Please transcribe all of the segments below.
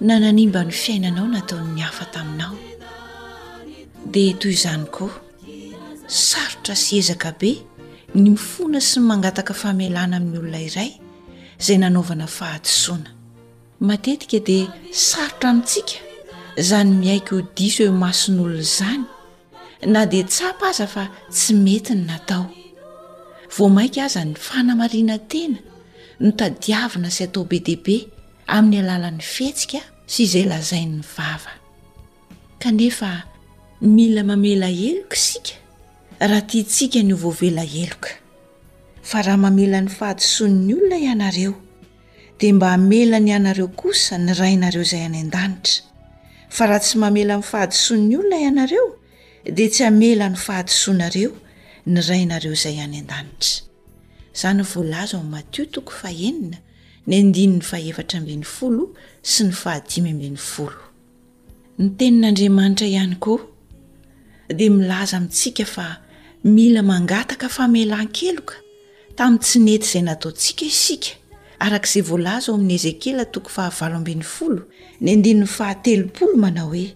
Na nanimba ny fiainanao nataon'ny hafa taminao, dia toy izany koa, sarotra sy ezaka be ny mifona sy ny mangataka famelana amin'ny olona iray izay nanaovana fahadisoana. Matetika dia sarotra amintsika izany miaiky ho diso eo imason'olona izany, na dia tsapa aza fa tsy mety ny natao. Vao mainka aza ny fanamarinan-tena no tadiavina sy atao be dia be amin'ny alalan'ny fihetsika sy izay lazain'ny vava. Kanefa mila mamela heloka isika raha tiantsika ny ho voavela heloka. Fa raha mamela ny fahadisoan'ny olona ianareo, dia mba hamelany anareo kosa ny Rainareo izay any an-danitra. Fa raha tsy mamela ny fahadisoan'ny olona ianareo, dia tsy hamela ny fahadisoanareo ny Rainareo izay any an-danitra. Izany voalaza ao amin'ny Matio toko fahenina, ny andininy fahefatra ambin'ny folo sy ny fahadimy ambin'ny folo. Ny Tenin'Andriamanitra ihany koa dia milaza amintsika fa mila mangataka famelan-keloka tamin'ny tsy nety izay nataontsika isika, araka izay voalaza ao amin'ny Ezekiela toko fahavalo ambin'ny folo, ny andininy fahatelopolo manao hoe.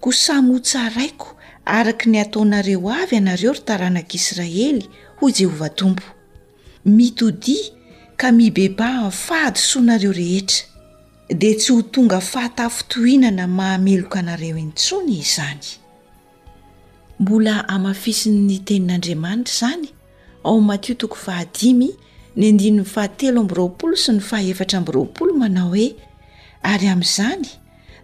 Koa samy hotsaraiko araka ny ataonareo avy ianareo, ry taranak'Israely, hoy Jehovah Tompo. Mitodia ka mibebaha ny fahadisoanareo rehetra, dia tsy ho tonga fahatafintohinana mahameloka anareo intsony izany. Mbola hamafisin'ny Tenin'Andriamanitra izany ao amin'ny Matio toko fahadimy ny andininy fahatelo amby roapolo sy ny fahefatra amby roapolo manao hoe, Ary amin'izany,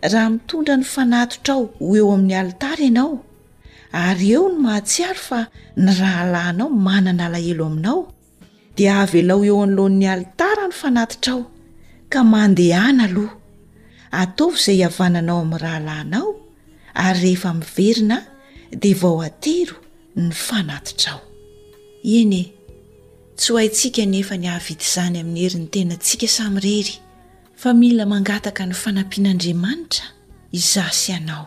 Raha mitondra ny fanatitrao ho eo amin'ny alitara ianao, ary eo no mahatsiaro fa ny rahalahinao manana alahelo aminao, dia avelao eo anoloan'ny alitara ny fanatitrao, ka mandehana aloha. Ataovy izay hihavananao amin'ny rahalahinao, ary rehefa miverina, dia vao atero ny fanatitrao. Eny e, tsy ho haintsika anefa ny hahavita izany amin'ny herin'ny tenantsika samirery. Fa mila mangataka ny fanampian'Andriamanitra izaho sy ianao.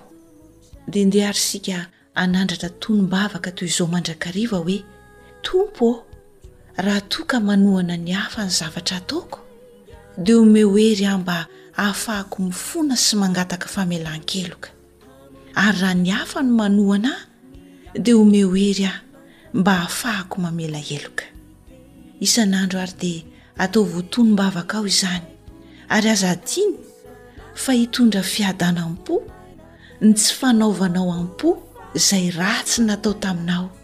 Dia ndeha ary isika hanandratra tonom-bavaka toy izao mandrakariva hoe, Tompo ô, raha toa ka manohana ny hafa ny zavatra ataoko, dia omeo hery ahy mba hahafahako mifona sy mangataka famelan-keloka. ary raha ny hafa no manohana ahy dia omeo hery aho mba hahafahako mamela heloka isan'andro ary dia ataovy ho tonom-bavaka ao izany ary aza adino fa hitondra fiadanam-po ny tsy fanaovanao am-po izay ratsy natao taminao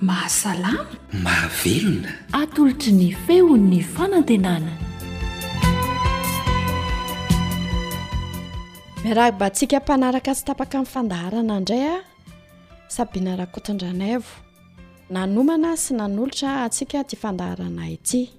Mahasalama. Mahavelona. Atolotry ny feon'ny fanantenana. Miarahaba antsika mpanaraka tsy tapaka ny fandaharana indray a Sabina Rakotondranaivo. Nanomana sy nanolotra antsika ity fandaharana ity.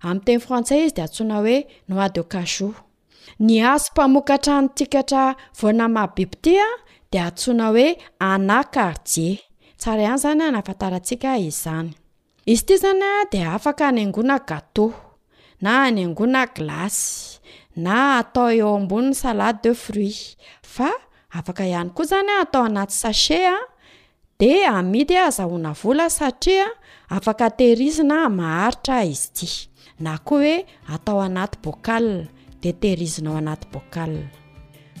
Amin'ny teny frantsay izy dia antsoina hoe noix de cajou. Ny hazo mpamokatra antikatra voana mahabibo tia dia antsoina hoe anacardier. Tsara ihany izany hanafantarantsika izany. Izy ity izany dia afaka hanaingoana gâteau, na hanaingoana glasy, na atao eo ambonin'ny salade de fruits, fa afaka ihany koa izany atao anaty sachet. Dia amidy ahazahoana vola satria afaka tehirizina maharitra izy ity. Na koa hoe atao anaty bocal dia tehirizina ao anaty bocal.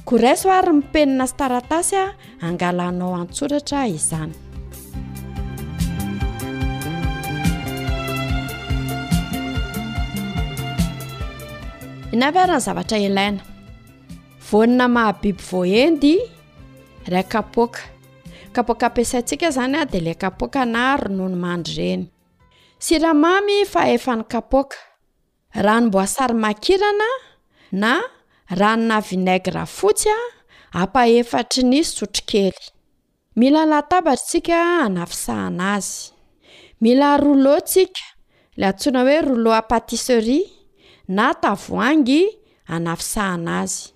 Koraiso ary ny penina sy taratasy hangalanao an-tsoratra izany. Inona avy ary ny zavatra ilaina? Voanina mahabibo voaendy iray kapoaka. Kapoaka ampiasaintsika zany a de le kapoaka na ronono mandry reny. Siramamy fahefan'ny kapoaka. Ranom-boasary makirana na ranona vinaigre fotsy a ampahefatry ny sotrokely. Mila latabatra tsika anafisahana azy. Mila rouleau tsika, le antsoina hoe rouleau à pâtisserie na tavoahangy hanafisahana azy.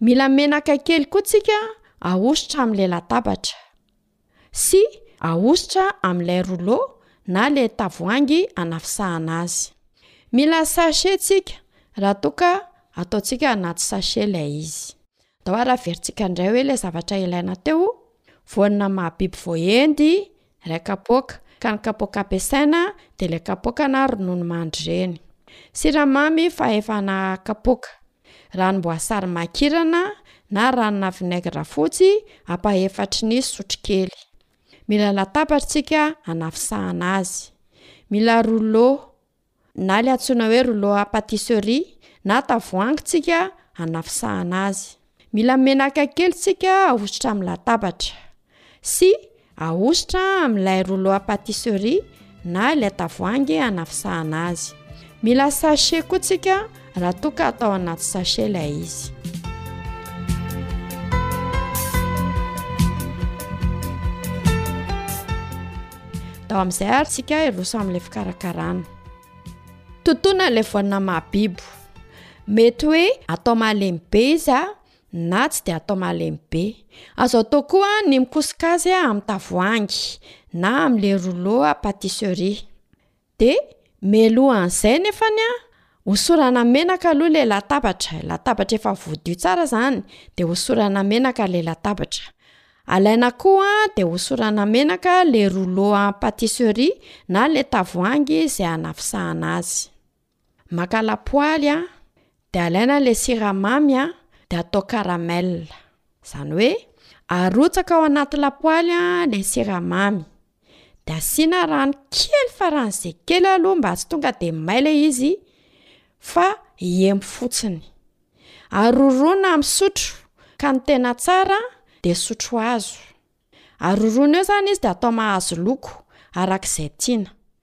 Mila menaka kely koa tsika ahosotra amin'ilay latabatra. Sy ahosotra amin'ilay rolo na ilay tavoangy anafisahana azy. Mila sachet tsika raha toa ka ataontsika anaty sachet ilay izy. Dao araveritsika indray hoe ilay zavatra ilaina teo, voanina mahabibo voaendy Ilay kapoaka, ka ny kapoaka ampiasaina dia ilay kapoaka na ronono mandry ireny. Siramamy fahefana kapoaka. Ranom-boasary makirana na ranona vinaigre fotsy ampahefatry ny sotrokely. Mila latabatra isika anafisahana azy. Mila rouleau. na ilay antsoina hoe rouleau à pâtisserie na tavoahangy tsika hanafisahana azy. Mila menaka kely tsika ahosotra amin'ny latabatra. Sy ahosotra amin'ilay rouleau à pâtisserie na ilay tavoahangy hanafisahana azy. Mila sachet koa tsika Raha toa ka atao anaty sachet ilay izy. Atao amin'izay ary tsika hiroso amin'ilay fikarakarana. Totoina ilay voanina mahabibo. Mety hoe atao malemy be izy a, na tsy dia atao malemy be. Azo atao koa ny mikosoka azy amin'ny tavoahangy na amin'ilay rouleau pâtisserie. Dia mialoha an'izay anefany an, hosorana menaka aloha ilay latabatra, ilay latabatra efa voadio tsara izany, dia hosorana menaka ilay latabatra. Alaina koa an, dia hosorana menaka ilay rouleau à pâtisserie na ilay tavoahangy izay hanafisahana azy. Maka lapoaly an, dia alaina ilay siramamy an, dia atao caramel. Izany hoe, arotsaka ao anaty lapoaly an, ilay siramamy. dia asiana rano kely faran'izay kely aloha mba tsy tonga dia may ilay izy fa hihemy fotsiny. Aroroana amin'ny sotro ka ny tena tsara dia sotro hazo. Aroroana eo izany izy dia atao mahazo loko araka izay tiana.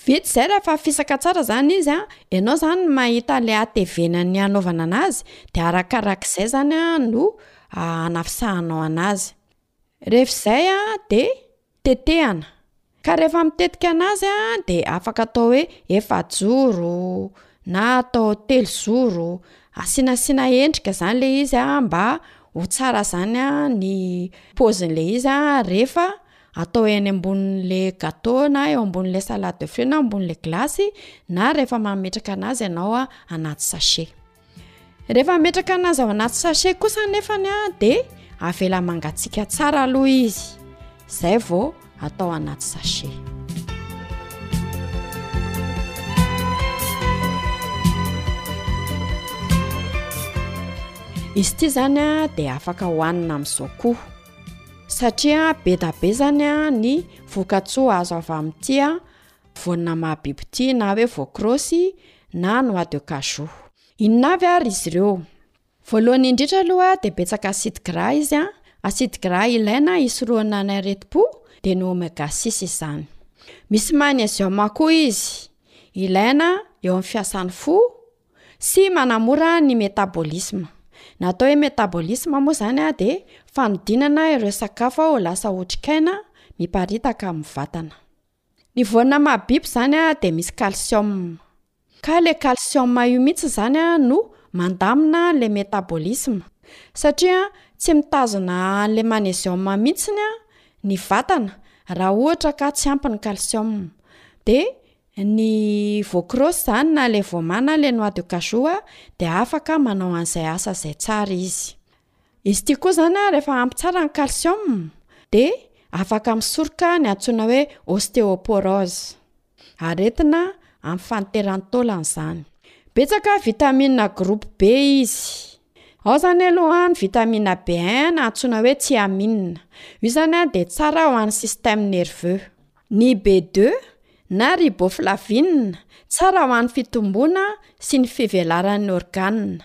Vita izay rehefa fisaka tsara izany izy an, ianao izany no mahita ilay hatevena ny hanaovana anazy dia arakarak'izay izany an no hanafisahanao anazy. Rehefa izay an dia tetehana. Ka rehefa mitetika anazy an dia afaka atao hoe efajoro na atao telozoro. Asianasiana endrika izany ilay izy an mba ho tsara izany an ny paozin'ilay izy an rehefa. atao eny ambonin'le gato na eo ambonin'le salade de fruit na ambonin'le glace na rehefa mametraka anazy ianao a anaty sachet rehefa mametraka anazy ao anaty sachet kosa anefany a de avela mangatsiaka tsara aloha izy zay vao atao anaty sachet izy ity zany a de afaka hohanina amin'izao koa Satria bedabe zany ny vokatsoa azo avy amin'ity voanina maha bibo ity na hoe voakrôsy na noix de cajou. Inona avy ary izy ireo? Voalohany indrindra aloha dia betsaka acide gras izy a, acide gras ilaina hisorohana ny aretim-po dia ny omega six izany. Misy magnésium koa izy, ilaina eo amin'ny fiasan'ny fo. sy manamora ny metabolisme. Ny atao hoe metabolisme moa izany dia fanodinana ireo sakafo ho lasa otrikaina miparitaka amin'ny vatana. Ny voanina mahabibo izany dia misy calcium. Ka ilay calcium io mihitsy izany no mandamina ilay metabolisme satria tsy mitazona an'ilay magnesium mihitsy ny vatana raha ohatra ka tsy ampy ny calcium. Dia Ny veau cross izany na le voama na le noix de cajou a dia afaka manao an'izay asa izay tsara izy. Izy ity koa izany a rehefa ampy tsara ny calcium dia afaka misoroka ny antsoina hoe ostéoporose. Aretina amin'ny faninteran'ny taolana izany. Betsaka vitamina groupe B izy. Ao izany aloha ny vitamina B1 na antsoina hoe thiamine. Io izany a dia tsara ho an'ny système nerveux. Ny BD na riboflavine tsara ho an'ny fitomboana sy ny fivelaran'ny organa.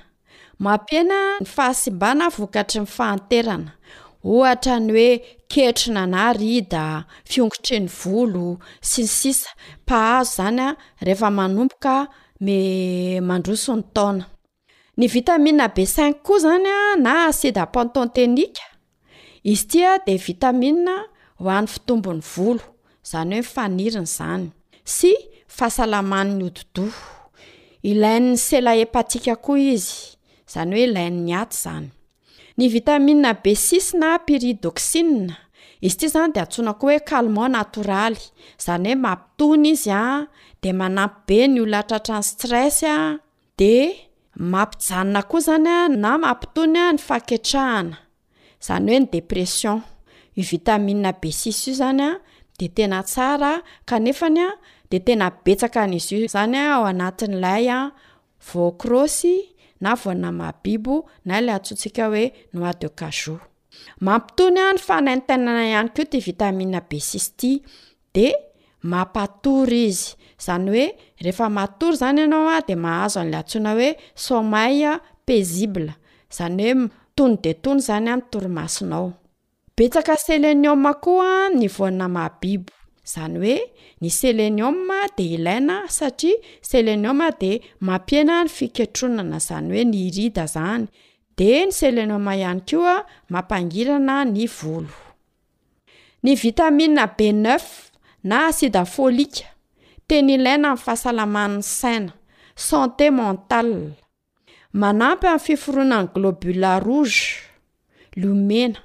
Mampihena ny fahasimbana vokatry ny fahanterana, ohatra ny hoe ketrona na rida, fiongotry ny volo, sy ny sisa Mpahazo izany rehefa manomboka mandroso ny taona. Ny vitamina B cinq koa zany a na acide à pantontenique, izy ity a de vitamina ho an'ny fitombon'ny volo, zany hoe ny faniriny zany, sy fahasalaman'ny hodi-doha. Ilain'ny sela hepatika koa izy, zany hoe ilain'ny aty zany. Ny vitamina B six na pyridoxine, izy ity zany de antsoina koa hoe calmant natoraly, zany hoe mampitony izy a, de manampy be ny olona tratran'ny stress a. dia mampijanona koa izany na mampitony ny fahaketrahana, izany hoe ny dépression, io vitamine B six io izany dia tena tsara kanefa dia tena betsaka an'izy io izany ao anatin'ilay voakrôsy na voanina mahabibo na ilay antsointsika hoe noix de cajou, mampitony ny fanaintainana ihany koa ity vitamine B six ity, dia mampatory izy, izany hoe rehefa matory izany ianao dia mahazo an'ilay antsoina hoe sommeil paisible, izany hoe tony dia tony izany ny torimasonao. Betsaka seleniôma koa ny voanina mahabibo, izany hoe ny seleniôma dia ilaina satria seleniôma dia mampihena ny fiketronana, izany hoe ny irida izany, dia ny seleniôma ihany koa mampangirana ny volo. Ny vitamina B9 na asida folika, tena ilaina amin'ny fahasalaman'ny saina, santé mentale. Manampy amin'ny fiforonan'ny globules rouges, lio mena,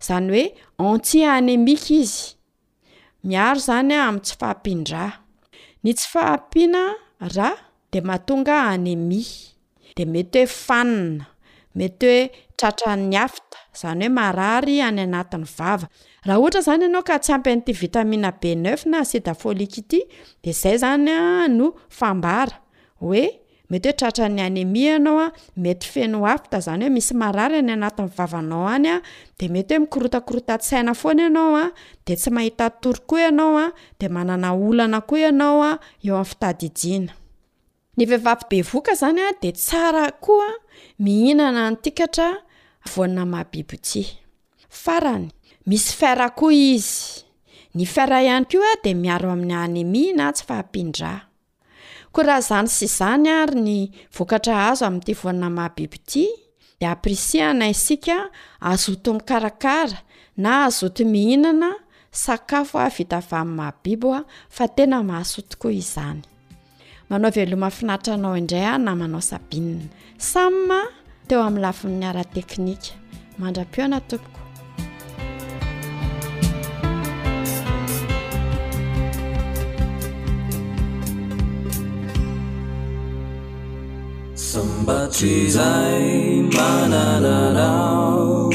izany hoe anti anémique izy. Miaro izany amin'ny tsy fahampian-dra. Ny tsy fahampiana ra. de mahatonga anémie, de mety hoe fanina, mety hoe tratran'ny afta, zany hoe marary any anatin'ny vava, raha ohatra zany ianao ka tsy ampy an'ity vitamine B neuf na acide folique ity de zay zany no fambara hoe mety hoe tratran'ny anémie ianao a, mety feno afta, zany hoe misy marary any anatin'ny vavanao any a, de mety hoe mikorotakarotan-tsaina foana ianao a, de tsy mahita tory koa ianao a. dia manana olana koa ianao eo amin'ny fitadidiana. Ny vehivavy bevoka izany dia tsara koa mihinana antikatra voanina mahabibo tia. Farany, misy fer koa izy. Ny fer ihany koa dia miaro amin'ny anémie na tsy fahampian-dra. Koa raha izany sy izany ary ny vokatra azo amin'ity voanina mahabibo ity, dia ampirisihana isika hazoto mikarakara na hazoto mihinana sakafo vita avy amin'ny mahabibo fa tena mahasoa tokoa izany. Manao veloma finaritra anao indray aho namanao Sabine. Sam, teo amin'ny lafiny ara-teknika. Mandra-pihaona tompoko. Sambatrizay manana anao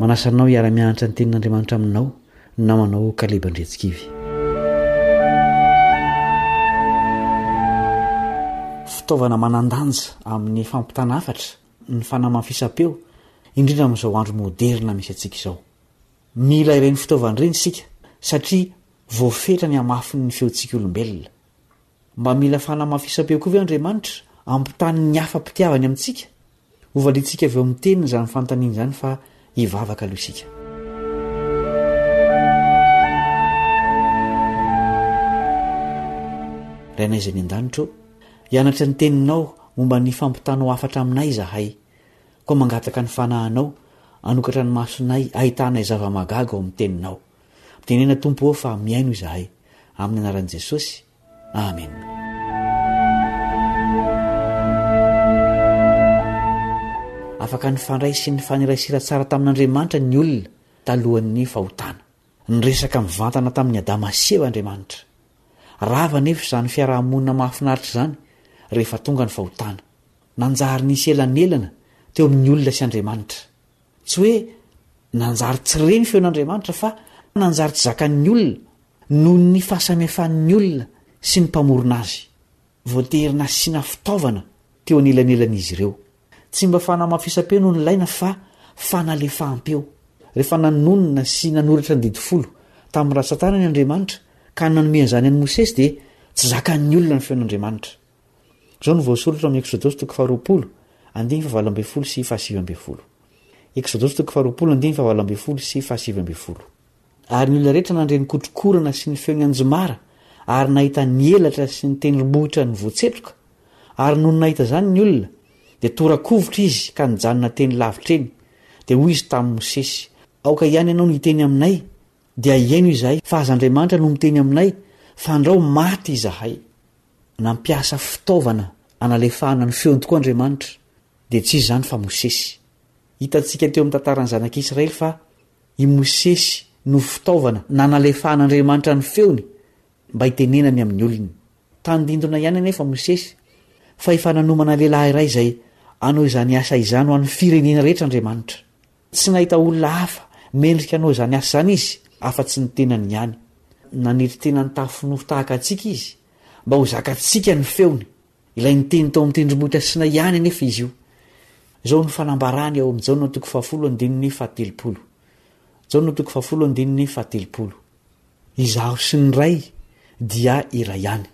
Manasa anao hiara-mianatra ny tenin'Andriamanitra aminao ny namanao Kaleba Andriantsikivy. Fitaovana manan-danja amin'ny fampitana hafatra ny fanamafisam-peo, indrindra amin'izao andro moderina misy antsika izao. Mila ireny fitaovana ireny isika satria voafetra ny hamafin'ny feontsika olombelona. Mba mila fanamafisam-peo koa ve Andriamanitra hampitany ny hafa-pitiavany amintsika? Hovaliantsika avy eo amin'ny Teniny izany fanontaniana izany fa hivavaka aloha isika. Rainay izay any an-danitra ô, hianatra ny Teninao momba ny fampitanao hafatra aminay izahay. Koa mangataka ny Fanahinao hanokatra ny masonay hahitanay zava-mahagaga ao amin'ny Teninao. Mitenena Tompo ô fa mihaino izahay. Amin'ny anaran'i Jesosy. Amena. Afaka nifandray sy nifanairaisira tsara tamin'Andriamanitra ny olona talohan'ny fahotana. Niresaka mivantana tamin'i Adama sy Eva Andriamanitra. Rava anefa izany fiaraha-monina mahafinaritra izany rehefa tonga ny fahotana. Nanjary nisy elanelana teo amin'ny olona sy Andriamanitra. Tsy hoe nanjary tsy re ny feon'Andriamanitra fa nanjary tsy zakan'ny olona noho ny fahasamihafan'ny olona sy ny Mpamorona azy. Voatery nasiana fitaovana teo anelanelan'izy ireo. Tsy mba fanamafisam-peo no nilaina fa fanalefaham-peo. Rehefa nanonona sy nanoratra ny Didy Folo tamin'ny ratsan-tanany Andriamanitra ka nanome an'izany an'i Mosesy dia tsy zakan'ny olona ny feon'Andriamanitra. Izao no voasoratra ao amin'ny Eksodosy toko faharoapolo, andininy fahavalo ambin'ny folo sy fahasivy ambin'ny folo. Eksodosy toko faharoapolo, andininy fahavalo ambin'ny folo sy fahasivy ambin'ny folo. Ary ny olona rehetra nandre ny kotrokorana sy ny feon'ny anjomara, ary nahita ny elatra sy ny tendrombohitra nivoatsetroka, ary nony nahita izany ny olona, dia tora-kovitra izy ka nijanona teny lavitra eny, dia hoy izy tamin'i Mosesy, Aoka ihany ianao no hiteny aminay, dia hihaino izahay, fa aza Andriamanitra no miteny aminay, fandrao maty izahay. Nampiasa fitaovana analefahana ny feony tokoa Andriamanitra, dia tsy iza izany fa Mosesy. Hitantsika teo amin'ny tantaran'ny zanak'Israely fa i Mosesy no fitaovana nanalefahan'Andriamanitra ny feony mba hitenenany amin'ny olony. Tandindona ihany anefa Mosesy fa efa nanomana lehilahy iray izay hanao izany asa izany ho an'ny firenena rehetra Andriamanitra. Tsy nahita olona hafa mendrika hanao izany asa izany izy afa-tsy ny tenany ihany. Naniry tena nitafy nofo tahaka antsika izy, mba ho zakantsika ny feony. Ilay niteny tao amin'ny Tendrombohitra Sinay ihany anefa izy io. Izao no fanambarany ao amin'ny Jaona toko fahafolo andininy fahatelopolo. Jaona toko fahafolo andininy fahatelopolo. Izaho sy ny Ray dia iray ihany.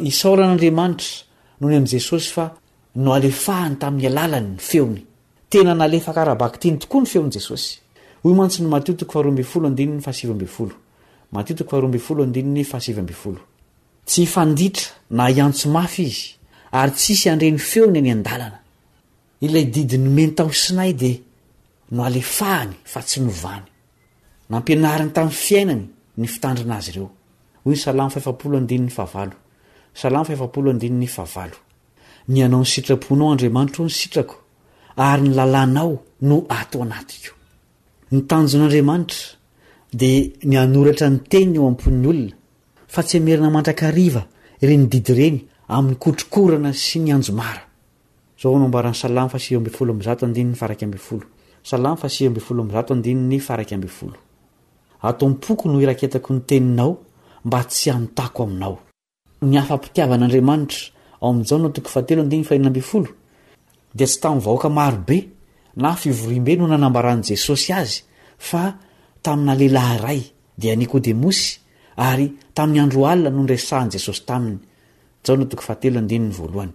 Isaoran'Andriamanitra nony amin'i Jesosy fa nohalefahany tamin'ny alalan'ny feony. Tena nalefaka ara-bakiteny tokoa ny feon'i Jesosy. Hoy mantsy ny Matio toko faharoa ambin'ny folo andininy fahasivy ambin'ny folo, Matio toko faharoa ambin'ny folo andininy fahasivy ambin'ny folo, Tsy hifanditra na hiantso mafy izy, ary tsy hisy handre ny feony eny an-dalana. Ilay didy nomeny tao Sinay dia nohalefahany fa tsy novany. Nampianariny tamin'ny fiainany ny fitandrina azy ireo. Hoy ny Salamo fahefapolo andininy fahavalo, Salamo fahefapolo andininy fahavalo. Ny anao ny sitraponao Andriamanitra o ny sitrako ary ny lalànao no ato anatiko. Ny tanjon'Andriamanitra dia ny hanoratra ny teniny eo am-pon'ny olona fa tsy hamerina mandrakariva ireny didy ireny amin'ny kotrokorana sy ny anjomara. Izao no ambaran'ny Salamo fahasivy ambin'ny folo amby zato andininy faharaika ambin'ny folo. Salamo fahasivy ambin'ny folo amby zato andininy faharaika ambin'ny folo. Ato am-poko no iraketako ny teninao mba tsy hanotako aminao. Ny afa-pitiavan'Andriamanitra ao amin'i Jaona toko fahatelo andininy fahenina ambin'ny folo dia tsy tamin'ny vahoaka maro be na fivoriambe no nanambaran'i Jesosy azy fa tamina lehilahy iray, dia Nikodemosy, ary tamin'ny andro alina no niresahan'i Jesosy taminy. Jaona toko fahatelo andininy voalohany.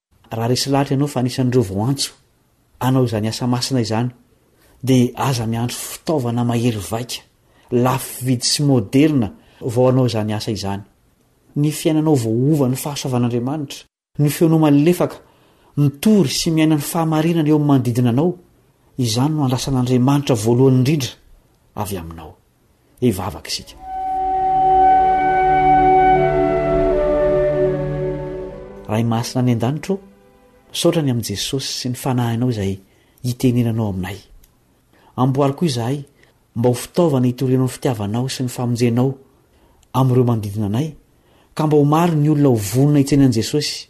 Raha resy lahatra ianao fa anisan'ireo voantso hanao izany asa masina izany, dia aza miandry fitaovana mahery vaika, lafo vidy sy moderina vao hanao izany asa izany. Ny fiainanao voaova ny fahasoavan'Andriamanitra, ny feonao malefaka, mitory sy miaina ny fahamarinana eo amin'ny manodidina anao, izany no andrasan'Andriamanitra voalohany indrindra avy aminao. Hivavaka isika. Ray masina any an-danitra ô, misaotra ny amin'i Jesosy sy ny Fanahinao izay itenenanao aminay. Amboary koa izahay mba ho fitaovana itorianao ny fitiavanao sy ny famonjenao amin'ireo manodidina anay, ka mba ho maro ny olona ho vonona hitsena an'i Jesosy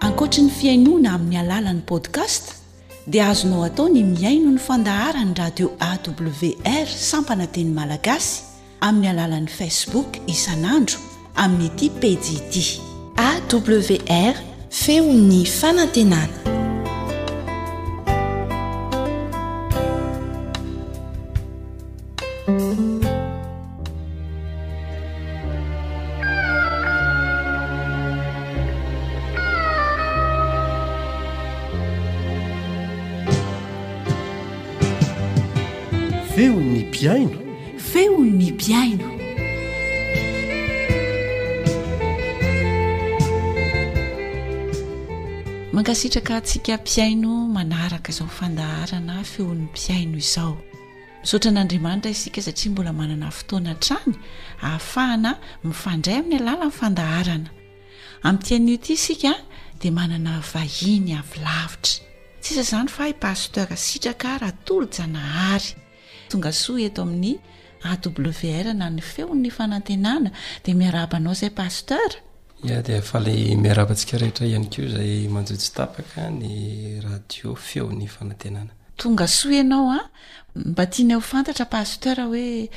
Ankoatry ny fihainoana amin'ny alalan'ny podcast dia azonao atao ny mihaino ny fandaharan'ny radio awr sampana teny malagasy amin'ny alalan'ny Facebook isan'andro amin'ity pejy ity. AWR, Feon'ny fanantenana. Feon'ny mpihaino. Feon'ny mpihaino. Mankasitraka antsika mpihaino manaraka izao fandaharana feon'ny mpihaino izao. Misaotra an'Andriamanitra isika satria mbola manana fotoana hatrany ahafahana mifandray amin'ny alalan'ny fandaharana. Amin'ity anio ity isika dia manana vahiny avy lavitra. Tsy iza izany fa i Pasteur Sitraka Ratolojanahary. Tonga soa eto amin'ny AWR na ny feon'ny fanantenana dia miarahaba anao zay Pasteur. Ya dia faly miarahaba antsika rehetra ihany koa izay manjo tsy tapaka ny radio feon'ny fanantenana. Tonga soa ianao an! Mba tianay ho fantatra Pasteur hoe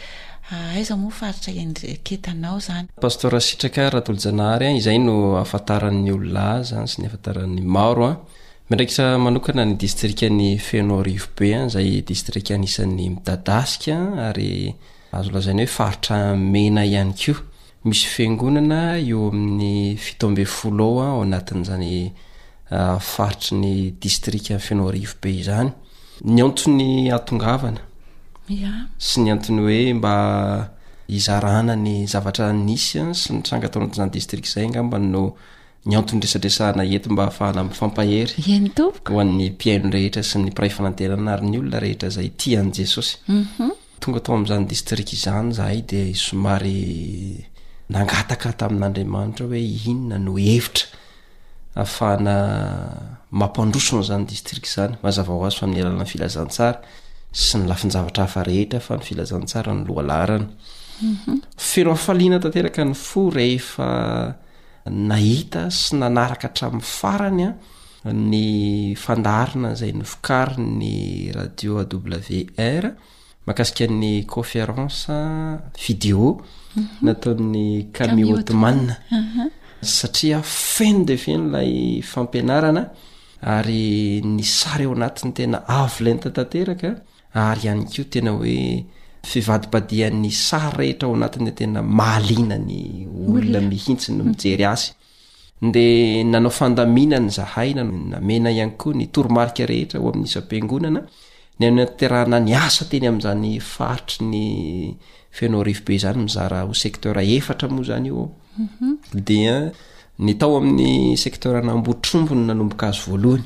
aiza moa faritra ianreketanao zany? Pasteur Sitraka Ratolojanahary an! Izay no ahafantaran'ny olona ahy zany sy ny ahafantaran'ny maro an! Miandraikitra manokana ny distrikan'i Feno Rivobe, izay distrika anisan'ny midadasika ary azo lazaina hoe faritra mena ihany koa. Misy fiangonana eo amin'ny fito ambin'ny folo eo ao anatin'izany faritry ny distrikan'i Feno Rivobe izany. Ny antony atongavana yeah. sy ny antony hoe mba hizarana ny zavatra nisy sy nitranga tao anatin'izany distrika izay angamba no ny antony resadresahana eto mba hahafahana mifampahery eny tompoko ho an'ny mpihaino rehetra sy ny mpiray fanantenana ary ny olona rehetra izay tia an'i jesosy mhm. tonga tao amin'izany distrika izany zahay dia somary nangataka tamin'andriamanitra hoe inona no hevitra afahana mampandrosona izany distrika izany mazava ho azy fa amin'ny alalana filazantsara sy ny lafin-javatra hafa rehetra fa ny filazantsara ny lohalaharana mhm. feno hafaliana tanteraka ny fo rehefa nahita sy nanaraka hatramin'ny farany ny fandaharana izay novokarin'ny radio AWR mahakasika ny conférence vidéo nataon'ny Kami Ottoman satria feno dia feno ilay fampianarana ary ny sary ao anatiny tena avo lenta tanteraka Ary ihany koa tena hoe fivadibadihan'ny sary rehetra ao anatiny dia tena mahaliana ny olona mihitsy no mijery azy. Dia nanao fandaminana izahay na namena ihany koa ny toromarika rehetra ao amin'ny isam-piangonana ny anaterana ny asa teny amin'izany faritry ny fenao rivobe izany mizara ho secteur efatra moa izany io mhm. dia ny tao amin'ny secteur an'ambotrombony nanomboka azy voalohany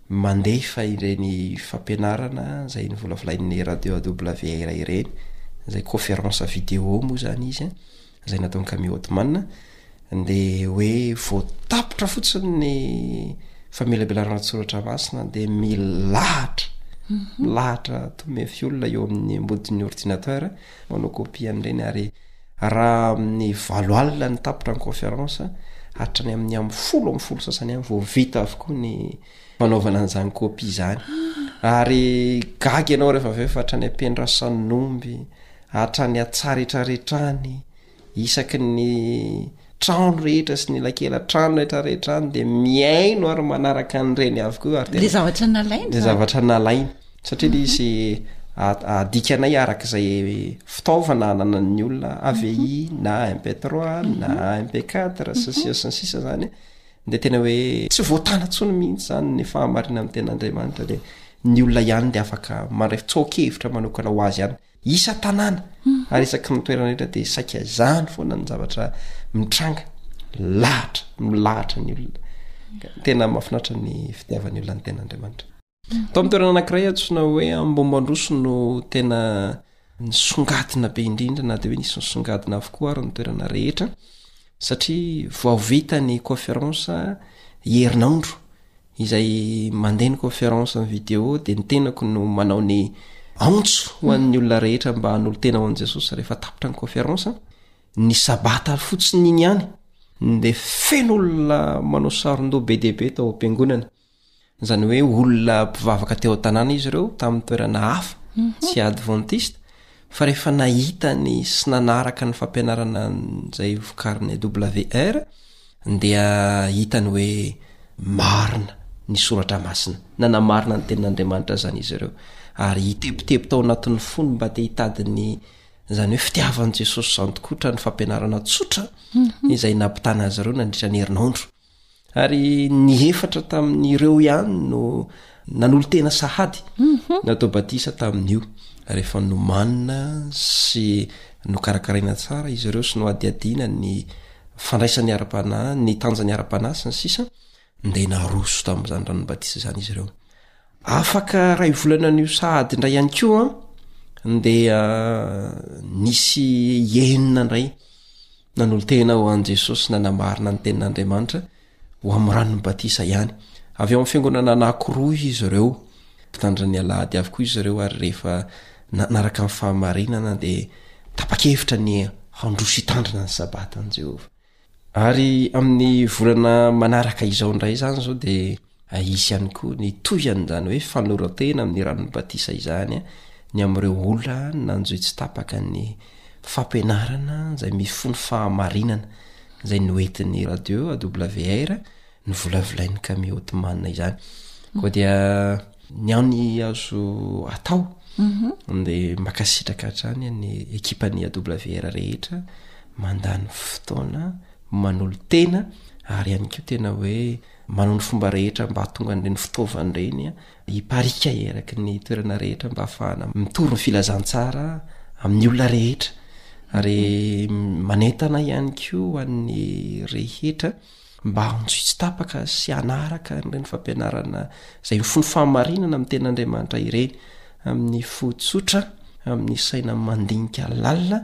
mandefa ireny fampianarana izay novolavolain'ny radio AWR ireny, izay conférence vidéo moa izany izy an, izay nataon'i Camille Othman, dia hoe vao tapitra fotsiny ny famelabelarana an-tsoratra masina dia milahatra, milahatra toa miha fiolona eo amin'ny ambodin'ny ordinateur, manao copie an'ireny ary raha amin'ny valo alina ny tapitra ny conférence hatrany amin'ny amin'ny folo amin'ny folo sasany any vao vita avokoa ny fanaovana an'izany copie izany ary gaga ianao rehefa avy eo fa hatrany am-pendrasan'ny omby hatrany an-tsaretraretrany isaky ny trano rehetra sy ny lakela-trano rehetra rehetra any dia mihaino ary manaraka an'ireny avokoa ary tena zavatra nalaina le zavatra nalaina satria le izy adikanay araka izay fitaovana ananan'ny olona AVI mhm. na MP3 mhm. na MP4 sy mhm. sisa sy ny sisa zany de tena hoe tsy voatana tsony mihitsy zany ny fahamarina amin'ny tena Andriamanitra de ny olona ihany de afaka mandray tsoakevitra manokana ho azy ihany Isa tanàna ary isaky ny toerana rehetra dia saika izany foana ny zavatra mitranga lahatra milahatra ny olona tena mafinatra ny fitiavan'ny olona ny tena andriamanitra to amin'ny toerana anakiray atsona hoe ambombandroso no tena nisongadina be indrindra na de hoe nisy nisongadina avokoa ary ny toerana rehetra satria voavita ny conference herinandro izay mandeha ny conférence en vidéo dia ny tenako no manao ny antso ho an'ny olona rehetra mba hanolo tena ho an'i Jesosy rehefa tapitra ny conférence ny sabata fotsiny iny ihany dia feno olona manao saron-doha be dia be tao am-piangonana izany hoe olona mpivavaka teo an-tanàna izy ireo tamin'ny toerana hafa tsy adventiste fa rehefa nahita ny sy nanaraka ny fampianarana an'izay vokarina WR Dia hitany hoe marina ny Soratra Masina. Nanamarina ny Tenin'Andriamanitra izany izy ireo. Ary hitebiteby tao anatin'ny fony mba te hitady ny izany hoe fitiavan'i Jesosy izany tokoa tra ny fampianarana tsotra mhm. izay nampitana azy ireo nandritra ny herinandro. Ary ny efatra tamin'ireo ihany no Nanolotena sahady natao batisa tamin'io, rehefa nomanina sy nokarakaraina tsara izy ireo sy nohadihadiana ny fandraisany ara-panahy, ny tanjany ara-panahy sy ny sisa, dia naroso tamin'izany ranon'ny batisa izany izy ireo. Afaka iray volana an'io sahady indray ihany koa dia nisy enina indray nanolotena ho an'i Jesosy nanamarina ny tenin'Andriamanitra ho amin'ny ranon'ny batisa ihany. Avy ao amin'ny fiangonana anankiroa izy ireo, mpitandro ny alahady avokoa izy ireo ary rehefa nanaraka ny fahamarinana dia tapa-kevitra ny handroso hitandrina ny sabatan'i Jehovah. Ary amin'ny volana manaraka izao indray izany izao dia Hisy ihany koa ny tohian'izany hoe fanoloran-tena amin'ny ranon'ny batisa izany ny amin'ireo olona nanjohy tsy tapaka ny fampianarana izay mifono fahamarinana izay noentin'ny radio AWR novolavolain'i Camille Othman izany. Koa dia ny any azo atao mhm. dia makasitraka hatrany ny ekipan'ny AWR rehetra mandany fotoana manolo tena ary ihany koa tena hoe Manao ny fomba rehetra mba hahatonga an'ireny fitaovana ireny hiparika eraky ny toerana rehetra mba hahafahana mitory ny filazantsara amin'ny olona rehetra ary manentana ihany koa an'ny rehetra mba haontsoy tsy tapaka sy hanaraka an'ireny fampianarana izay fony fahamarinana amin'ny ten'Andriamanitra ireny amin'ny fo tsotra amin'ny saina mandinika lalina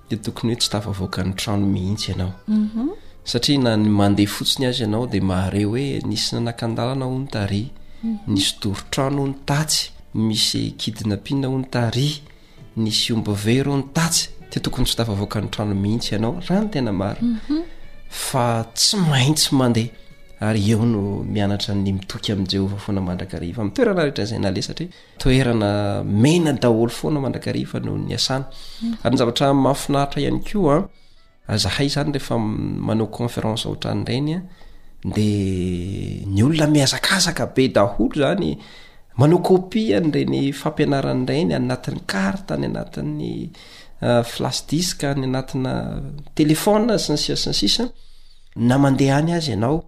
dia tokony hoe tsy tafavoaka ny trano mihitsy ianao mhm. satria na ny mandeha fotsiny azy ianao dia mahare hoe nisy nanakan-dalana ho ny tary mhm. nisy dorotrano ho ny tatsy misy kidinapina ho ny tary nisy ombavero ho ny tatsy dia tokony tsy tafavoaka ny trano mihitsy ianao raha ny tena maro mhm. fa tsy maintsy mandeha ary eo no mianatra ny mitoky amin'i jehovah foana mandrakariva mitoerana rehetra izay naleha satria Toerana mena daholo foana mandrakariva noho ny asana. Ary ny zavatra mahafinaritra ihany koa a, zahay izany rehefa m- manao conférence ohatran'ireny a, dia ny olona mihazakazaka be daholo izany manao copie an'ireny fampianarana ireny any anatin'ny carte, any anatin'ny ah, flash disk, any anatina telephone sy ny sisa sy ny sisa. Na mandeha any aza ianao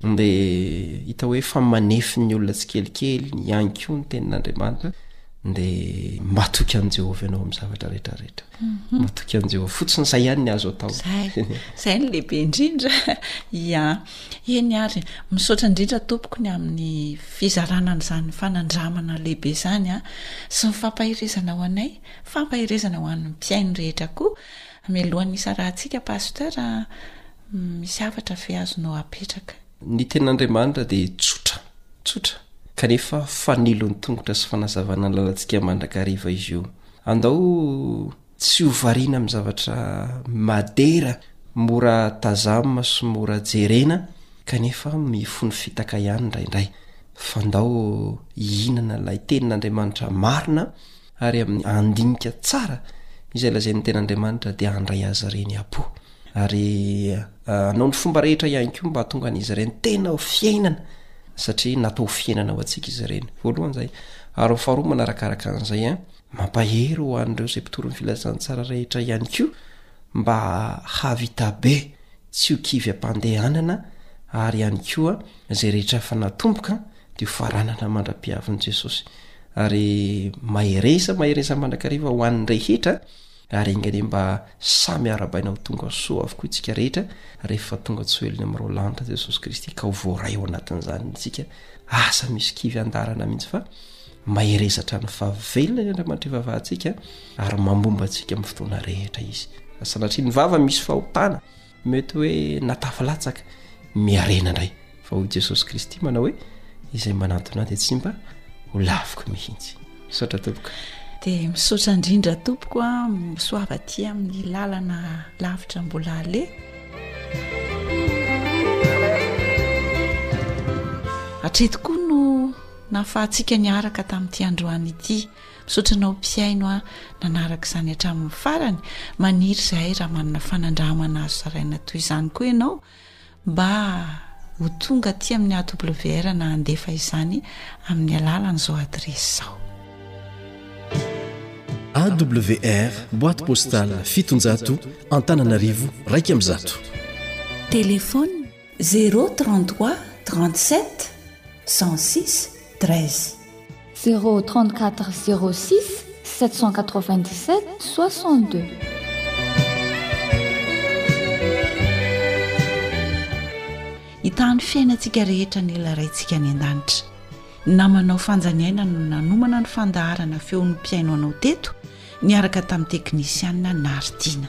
dia hita hoe fa manefy ny olona tsikelikely ihany koa ny tenin'Andriamanitra dia matoky an'i Jehovah ianao amin'ny zavatra rehetra rehetra. Mhm. Matoky an'i Jehovah fotsiny izay ihany ny azo atao. Zay. Zay ny lehibe indrindra. Ya. Eny ary misaotra indrindra tompoko ny amin'ny fizarana an'izany fanandramana lehibe izany a sy ny fampaherezana ho anay, fampaherezana ho an'ny mpihaino rehetra koa. Mialohan'ny hisarahantsika Pasteur a, misy hafatra ve azonao apetraka? Ny tenin'Andriamanitra dia tsotra, tsotra, kanefa fanilon-tongotra sy fanazavana ny lalantsika mandrakariva izy io. Andao tsy ho variana amin'ny zavatra madera, mora tazamina sy mora jerena, kanefa mifono fitaka ihany indraindray, fa andao hihinana ilay tenin'Andriamanitra marina Ary amin'ny handinika tsara izay lazain'ny Tenin'Andriamanitra dia handray azy ireny am-po. Ary hanao ny fomba rehetra ihany koa mba hahatonga an'izy ireny tena ho fiainana, satria natao ho fiainana ho antsika izy ireny, voalohany izay. Ary ny faharoa manaraka araka an'izay, mampahery ho an'ireo izay mpitory ny Filazantsara rehetra ihany koa mba hahavita be, tsy ho kivy am-pandehanana, ary ihany koa izay rehetra efa natomboka, Dia faranana mandra-piavin'i Jesosy. Ary mahereza, mahereza mandrakariva ho an'ny rehetra, ary enga anie mba samy harabaina ho tonga soa avokoa isika rehetra, rehefa tonga tsy ho elony amin'ireo lanitra Jesosy Kristy, ka ho voaray ao anatin'izany isika. Asa misy kivy andarana mihitsy fa mahereza hatrany fahavelona ny Andriamanitra ivavahantsika, ary mambomba antsika amin'ny fotoana rehetra Izy. Fa sanatria ny vava misy fahotana, Mety hoe natafy latsaka, miharena indray. Fa hoy Jesosy Kristy manao hoe izay manantona ahy dia tsy mba ho laviko mihitsy. Misaotra tompoko. Dia misaotra indrindra tompoko a, misoava aty amin'ny lalana lavitra mbola aleha. Hatreto koa no nahafahantsika niaraka tamin'ity androany ity. Misaotra anao mpihaino a, nanaraka izany hatramin'ny farany, maniry izahay raha manana fanandramana azo zaraina toy izany koa ianao mba ho tonga aty amin'ny AWR na handefa izany amin'ny alalan'izao adiresy izao. AWR, boite postale fitonjato, Antananarivo iraika amby zato. Téléphone. Zéro trente trois trente sept cent six treize. Zéro trente quatre zéro six sept cent quatre vingt dix sept soixante deux. Hitany fiainantsika rehetra ny ilay raintsika any an-danitra. Ny namanao fanjaniaina no nanomana ny fandaharana feon'ny mpihaino anao teto niaraka tamin'ny teknisiana Naritiana.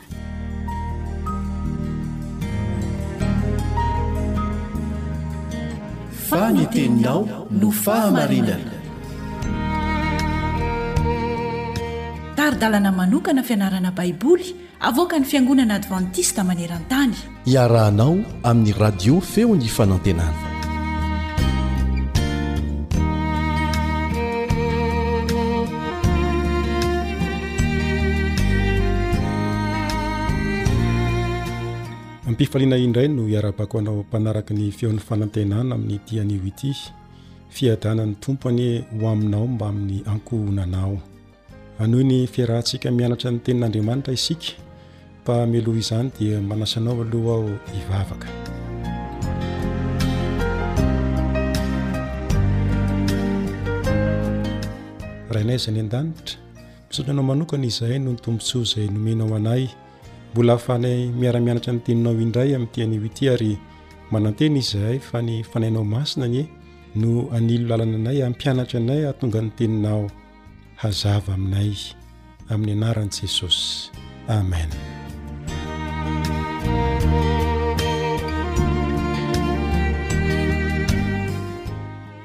fa ny teninao no fahamarinana tari-dalana manokana fianarana baiboly avoaka ny fiangonana advantista maneran-tany Iarahanao amin'ny radio feo ny fanantenana. Ampifaliana indray no iarabako anao mpanaraka ny feon'ny fanantenana amin'ny dian'io ity fiadanan'ny tompo anie ho aminao mba amin'ny ankohonanao. Hanohy ny fiarahantsika mianatra ny tenin'Andriamanitra isika. Mba hameloha izany dia manasa anao aloha aho hivavaka. Rainay izay any an-danitra, misaotra anao manokana izahay noho ny tombontsoa izay nomenao anay. Mbola hahafahanay miara-mianatra ny teninao indray amin'ity anio ity ary manantena izahay fa ny fanainao masina anie no anilo lalana anay hampianatra anay hahatonga ny teninao hazava aminay amin'ny anaran'i Jesosy. Amen.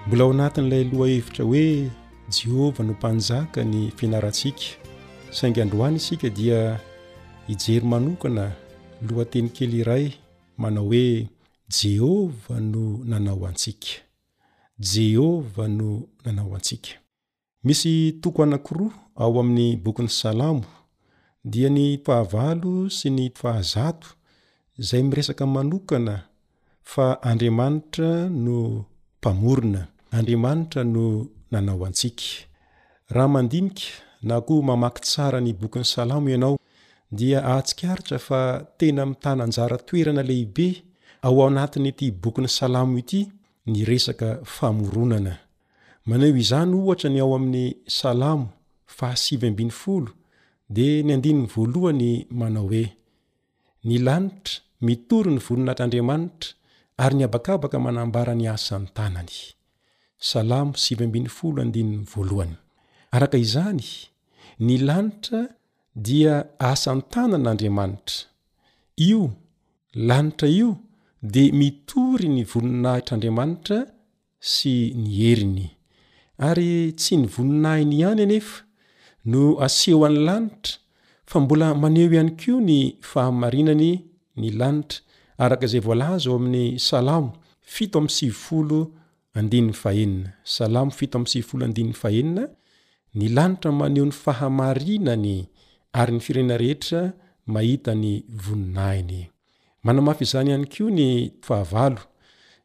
mbola ao anatin'ilay loha hevitra hoe jehovah no mpanjaka ny fianarantsika saingy androany isika dia hijery manokana lohateny kely iray manao hoe jehovah no nanao antsika jehovah no nanao antsika Misy toko anankiroa ao amin'ny bokin'ny Salamo, dia ny fahavalo sy ny fahazato, izay miresaka manokana fa Andriamanitra no Mpamorona, Andriamanitra no nanao antsika. Raha mandinika na koa mamaky tsara ny bokin'ny Salamo ianao, dia hahatsikaritra fa tena mitana anjara toerana lehibe ao anatin'ity bokin'ny Salamo ity ny resaka famoronana. Maneho izany, ohatra, ny ao amin'ny Salamo fahasivy ambin'ny folo, dia ny andininy voalohany manao hoe, Ny lanitra mitory ny voninatr'Andriamanitra, ary ny habakabaka manambara ny asan'ny tanany. Salamo sivy ambin'ny folo andininy voalohany. Araka izany, ny lanitra dia asan-tanan'Andriamanitra. Io lanitra io dia mitory ny voninahitr'Andriamanitra sy ny heriny. Ary tsy ny voninahiny ihany anefa no aseho an'ny lanitra fa mbola maneho ihany koa ny fahamarinany ny lanitra araka izay voalaza ao amin'ny Salamo fito amby sivifolo andininy fahenina. Salamo fito amby sivifolo andininy fahenina, Ny lanitra maneho ny fahamarinany ary ny firenena rehetra mahita ny voninahiny. Manamafy izany ihany koa ny fahavalo,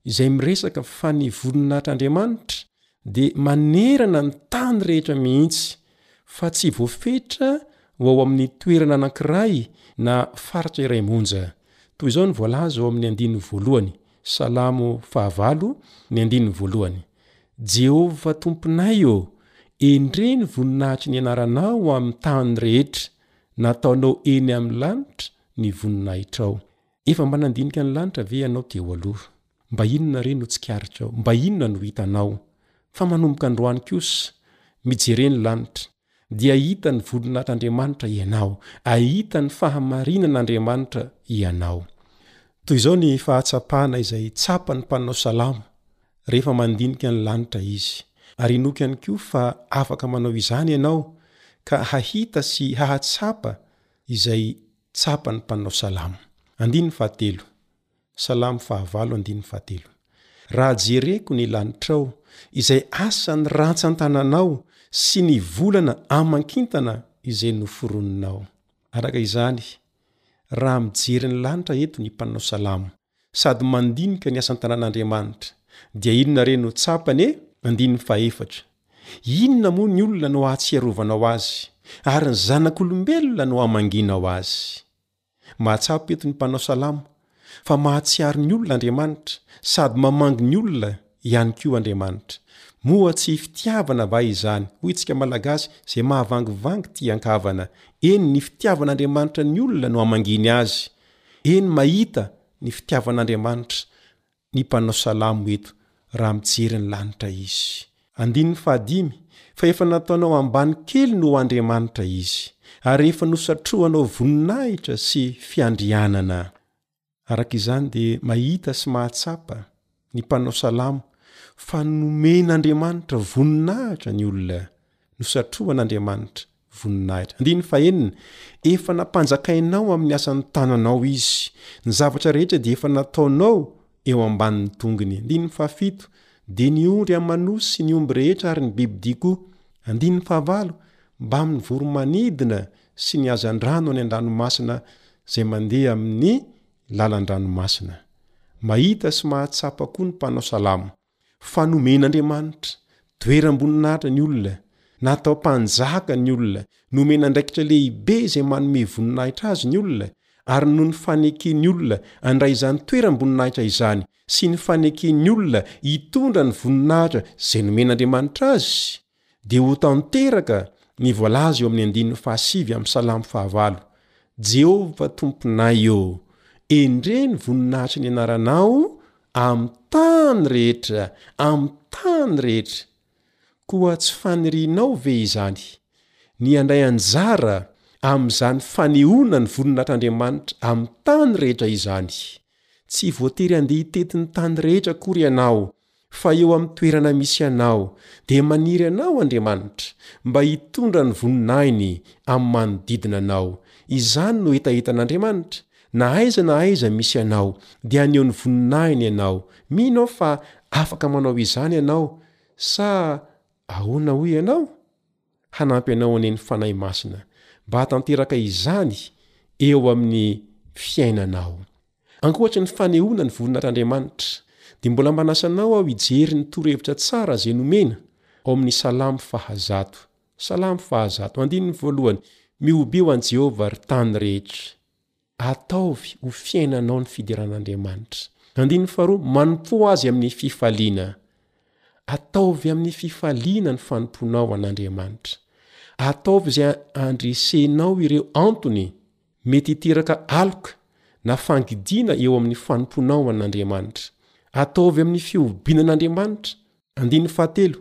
izay miresaka fa ny voninahitr-Andriamanitra dia manerana ny tany rehetra mihitsy, fa tsy voafetra ho ao amin'ny toerana anankiray na faritra iray monja. Toy izao no voalaza ao amin'ny andininy voalohany, Salamo fahavalo, ny andininy voalohany, Jehovah Tomponay ô, endrey ny voninahitry ny anaranao amin'ny tany rehetra, nataonao eny amin'ny lanitra ny voninahitrao. Efa mba nandinika ny lanitra ve ianao teo aloha? Mba inona re no tsikaritrao? Mba inona no hitanao? Fa manomboka androany kosa, mijere ny lanitra, dia hahita ny voninahitr'Andriamanitra ianao, hahita ny fahamarinan'Andriamanitra ianao. Toy izao ny fahatsapana izay tsapan'ny mpanao salamo rehefa mandinika ny lanitra izy, ary inoako ihany koa fa afaka manao izany ianao ka hahita sy hahatsapa izay tsapan'ny mpanao salamo. Andininy fahatelo, Salamo fahavalo andininy fahatelo. Raha jereko ny lanitrao, izay asan'ny rantsan-tananao, sy ny volana aman-kintana izay noforoninao. Araka izany, raha mijery ny lanitra eto ny mpanao salamo, sady mandinika ny asan-tanan'Andriamanitra, dia inona re no tsapany e? Andininy fahefatra, Inona moa ny olona no ahatsiarovanao azy, ary ny zanak'olombelona no amanginao azy? Mahatsapa eto ny mpanao salamo fa mahatsiaro ny olona Andriamanitra, sady mamangy ny olona ihany koa Andriamanitra. Moa tsy fitiavana va izany? Hoy isika Malagasy, izay mahavangivangy tia an-kavana. Eny, ny fitiavan'Andriamanitra ny olona no amanginy azy, Eny, mahita ny fitiavan'Andriamanitra ny mpanao salamo eto raha mijery ny lanitra izy. Andininy fahadimy, Fa efa nataonao ambany kely noho Andriamanitra izy, ary efa nosatrohanao voninahitra sy fiandrianana. Araka izany dia mahita sy mahatsapa ny mpanao salamo fa nomen'Andriamanitra voninahitra ny olona nosatrohan'Andriamanitra voninahitra. Andininy fahenina, efa nampanjakainao amin'ny asan'ny tananao izy, ny zavatra rehetra dia efa nataonao eo ambanin'ny tongony. Andininy fahafito, dia ny ondry aman'osy, ny omby rehetra ary ny bibidia koa. Andininy fahavalo, mbamin'ny voromanidina sy ny hazandrano any an-dranomasina izay mandeha amin'ny lalan-dranomasina. Mahita sy mahatsapa koa ny mpanao salamo fa nomen'Andriamanitra toeram-boninahitra ny olona, natao mpanjaka ny olona, nomena andraikitra lehibe izay manome voninahitra azy ny olona, ary noho ny faneken'ny olona handray izany toeram-boninahitra izany sy ny faneken'ny olona hitondra ny voninahitra izay nomen'Andriamanitra azy, Dia ho tanteraka ny voalaza eo amin'ny andininy fahasivy amin'ny Salamo fahavalo, Jehovah Tomponay ô, endrey ny voninahitry ny anaranao amin'ny tany rehetra, amin'ny tany rehetra. Koa tsy fanirianao ve izany, ny handray anjara amin'izany fanehoana ny voninahitr'Andriamanitra amin'ny tany rehetra izany? Tsy voatery handeha hitety ny tany rehetra akory ianao fa eo amin'ny toerana misy anao, dia maniry anao Andriamanitra mba hitondra ny voninahiny amin'ny manodidina anao. Izany no hetahetan'Andriamanitra, na aiza na aiza misy anao, dia haneho ny voninahiny ianao. Mino aho fa afaka manao izany ianao, sa ahoana hoy ianao? hanampy anao anie ny Fanahy Masina mba hahatanteraka izany eo amin'ny fiainanao. Ankoatry ny fanehoana ny voninahitr'Andriamanitra, dia mbola manasa anao aho hijery ny torohevitra tsara izay nomena ao amin'ny Salamo fahazato. Salamo fahazato, andininy voalohany, Mihoby ho an'i Jehovah, ry tany rehetra. Ataovy ho fiainanao ny fideran'Andriamanitra. Andininy faharoa, manompoa Azy amin'ny fifaliana. Ataovy amin'ny fifaliana ny fanompoanao an'Andriamanitra. Ataovy izay handresenao ireo antony mety hiteraka aloka na fangidiana eo amin'ny fanompoanao an'Andriamanitra. Ataovy amin'ny fihobiana an'Andriamanitra. Andininy fahatelo,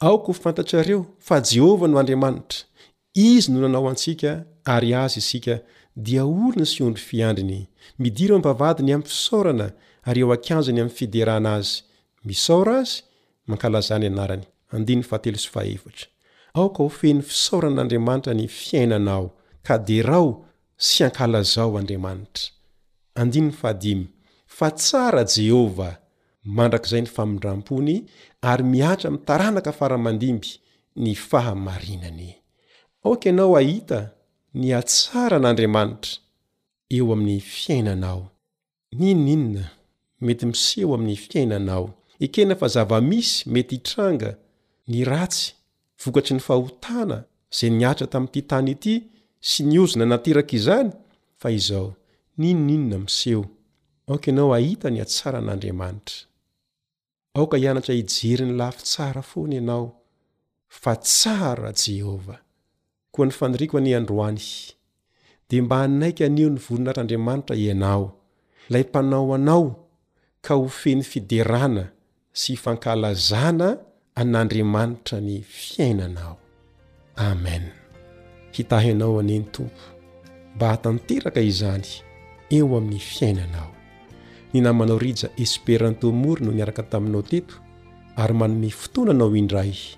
Aoka ho fantatrareo fa Jehovah no Andriamanitra. Izy no nanao antsika ary Azy isika dia olony sy ondry fiandriny. Midira eo am-bavahadiny amin'ny fisaorana ary eo an-kianjony amin'ny fiderana Azy. Misaora Azy, mankalazà ny anarany. Andininy fahatelo sy fahaefatra. Aoka ho feno fisaorana an'Andriamanitra ny fiainanao ka derao sy ankalazao Andriamanitra. Andininy fahadimy. Fa tsara Jehovah, mandrakizay ny famindram-pony, ary mihatra amin'ny taranaka fara-mandimby ny fahamarinany. Aoka ianao hahita ny hatsaran'Andriamanitra eo amin'ny fiainanao. N'inon'inona mety miseho amin'ny fiainanao, ekena fa zava-misy mety hitranga, ny ratsy Vokatry ny fahotana izay nihatra tamin'ity tany ity sy ny ozona nateraka izany, fa izao, n'inon'inona miseho, aoka ianao hahita ny hatsaran'Andriamanitra. Aoka hianatra hijery ny lafy tsara foana ianao, fa tsara Jehovah. Koa ny faniriako anie androany dia mba hanaiky anio ny voninahitr'Andriamanitra ianao, ilay mpanao anao ka ho feno fiderana sy fankalazana an'Andriamanitra ny fiainanao. Amen. Hitahy anao anie ny Tompo mba hahatanteraka izany eo amin'ny fiainanao. Ny namanao Rija Esperanto Mory no niaraka taminao teto ary manome fotoana anao indray.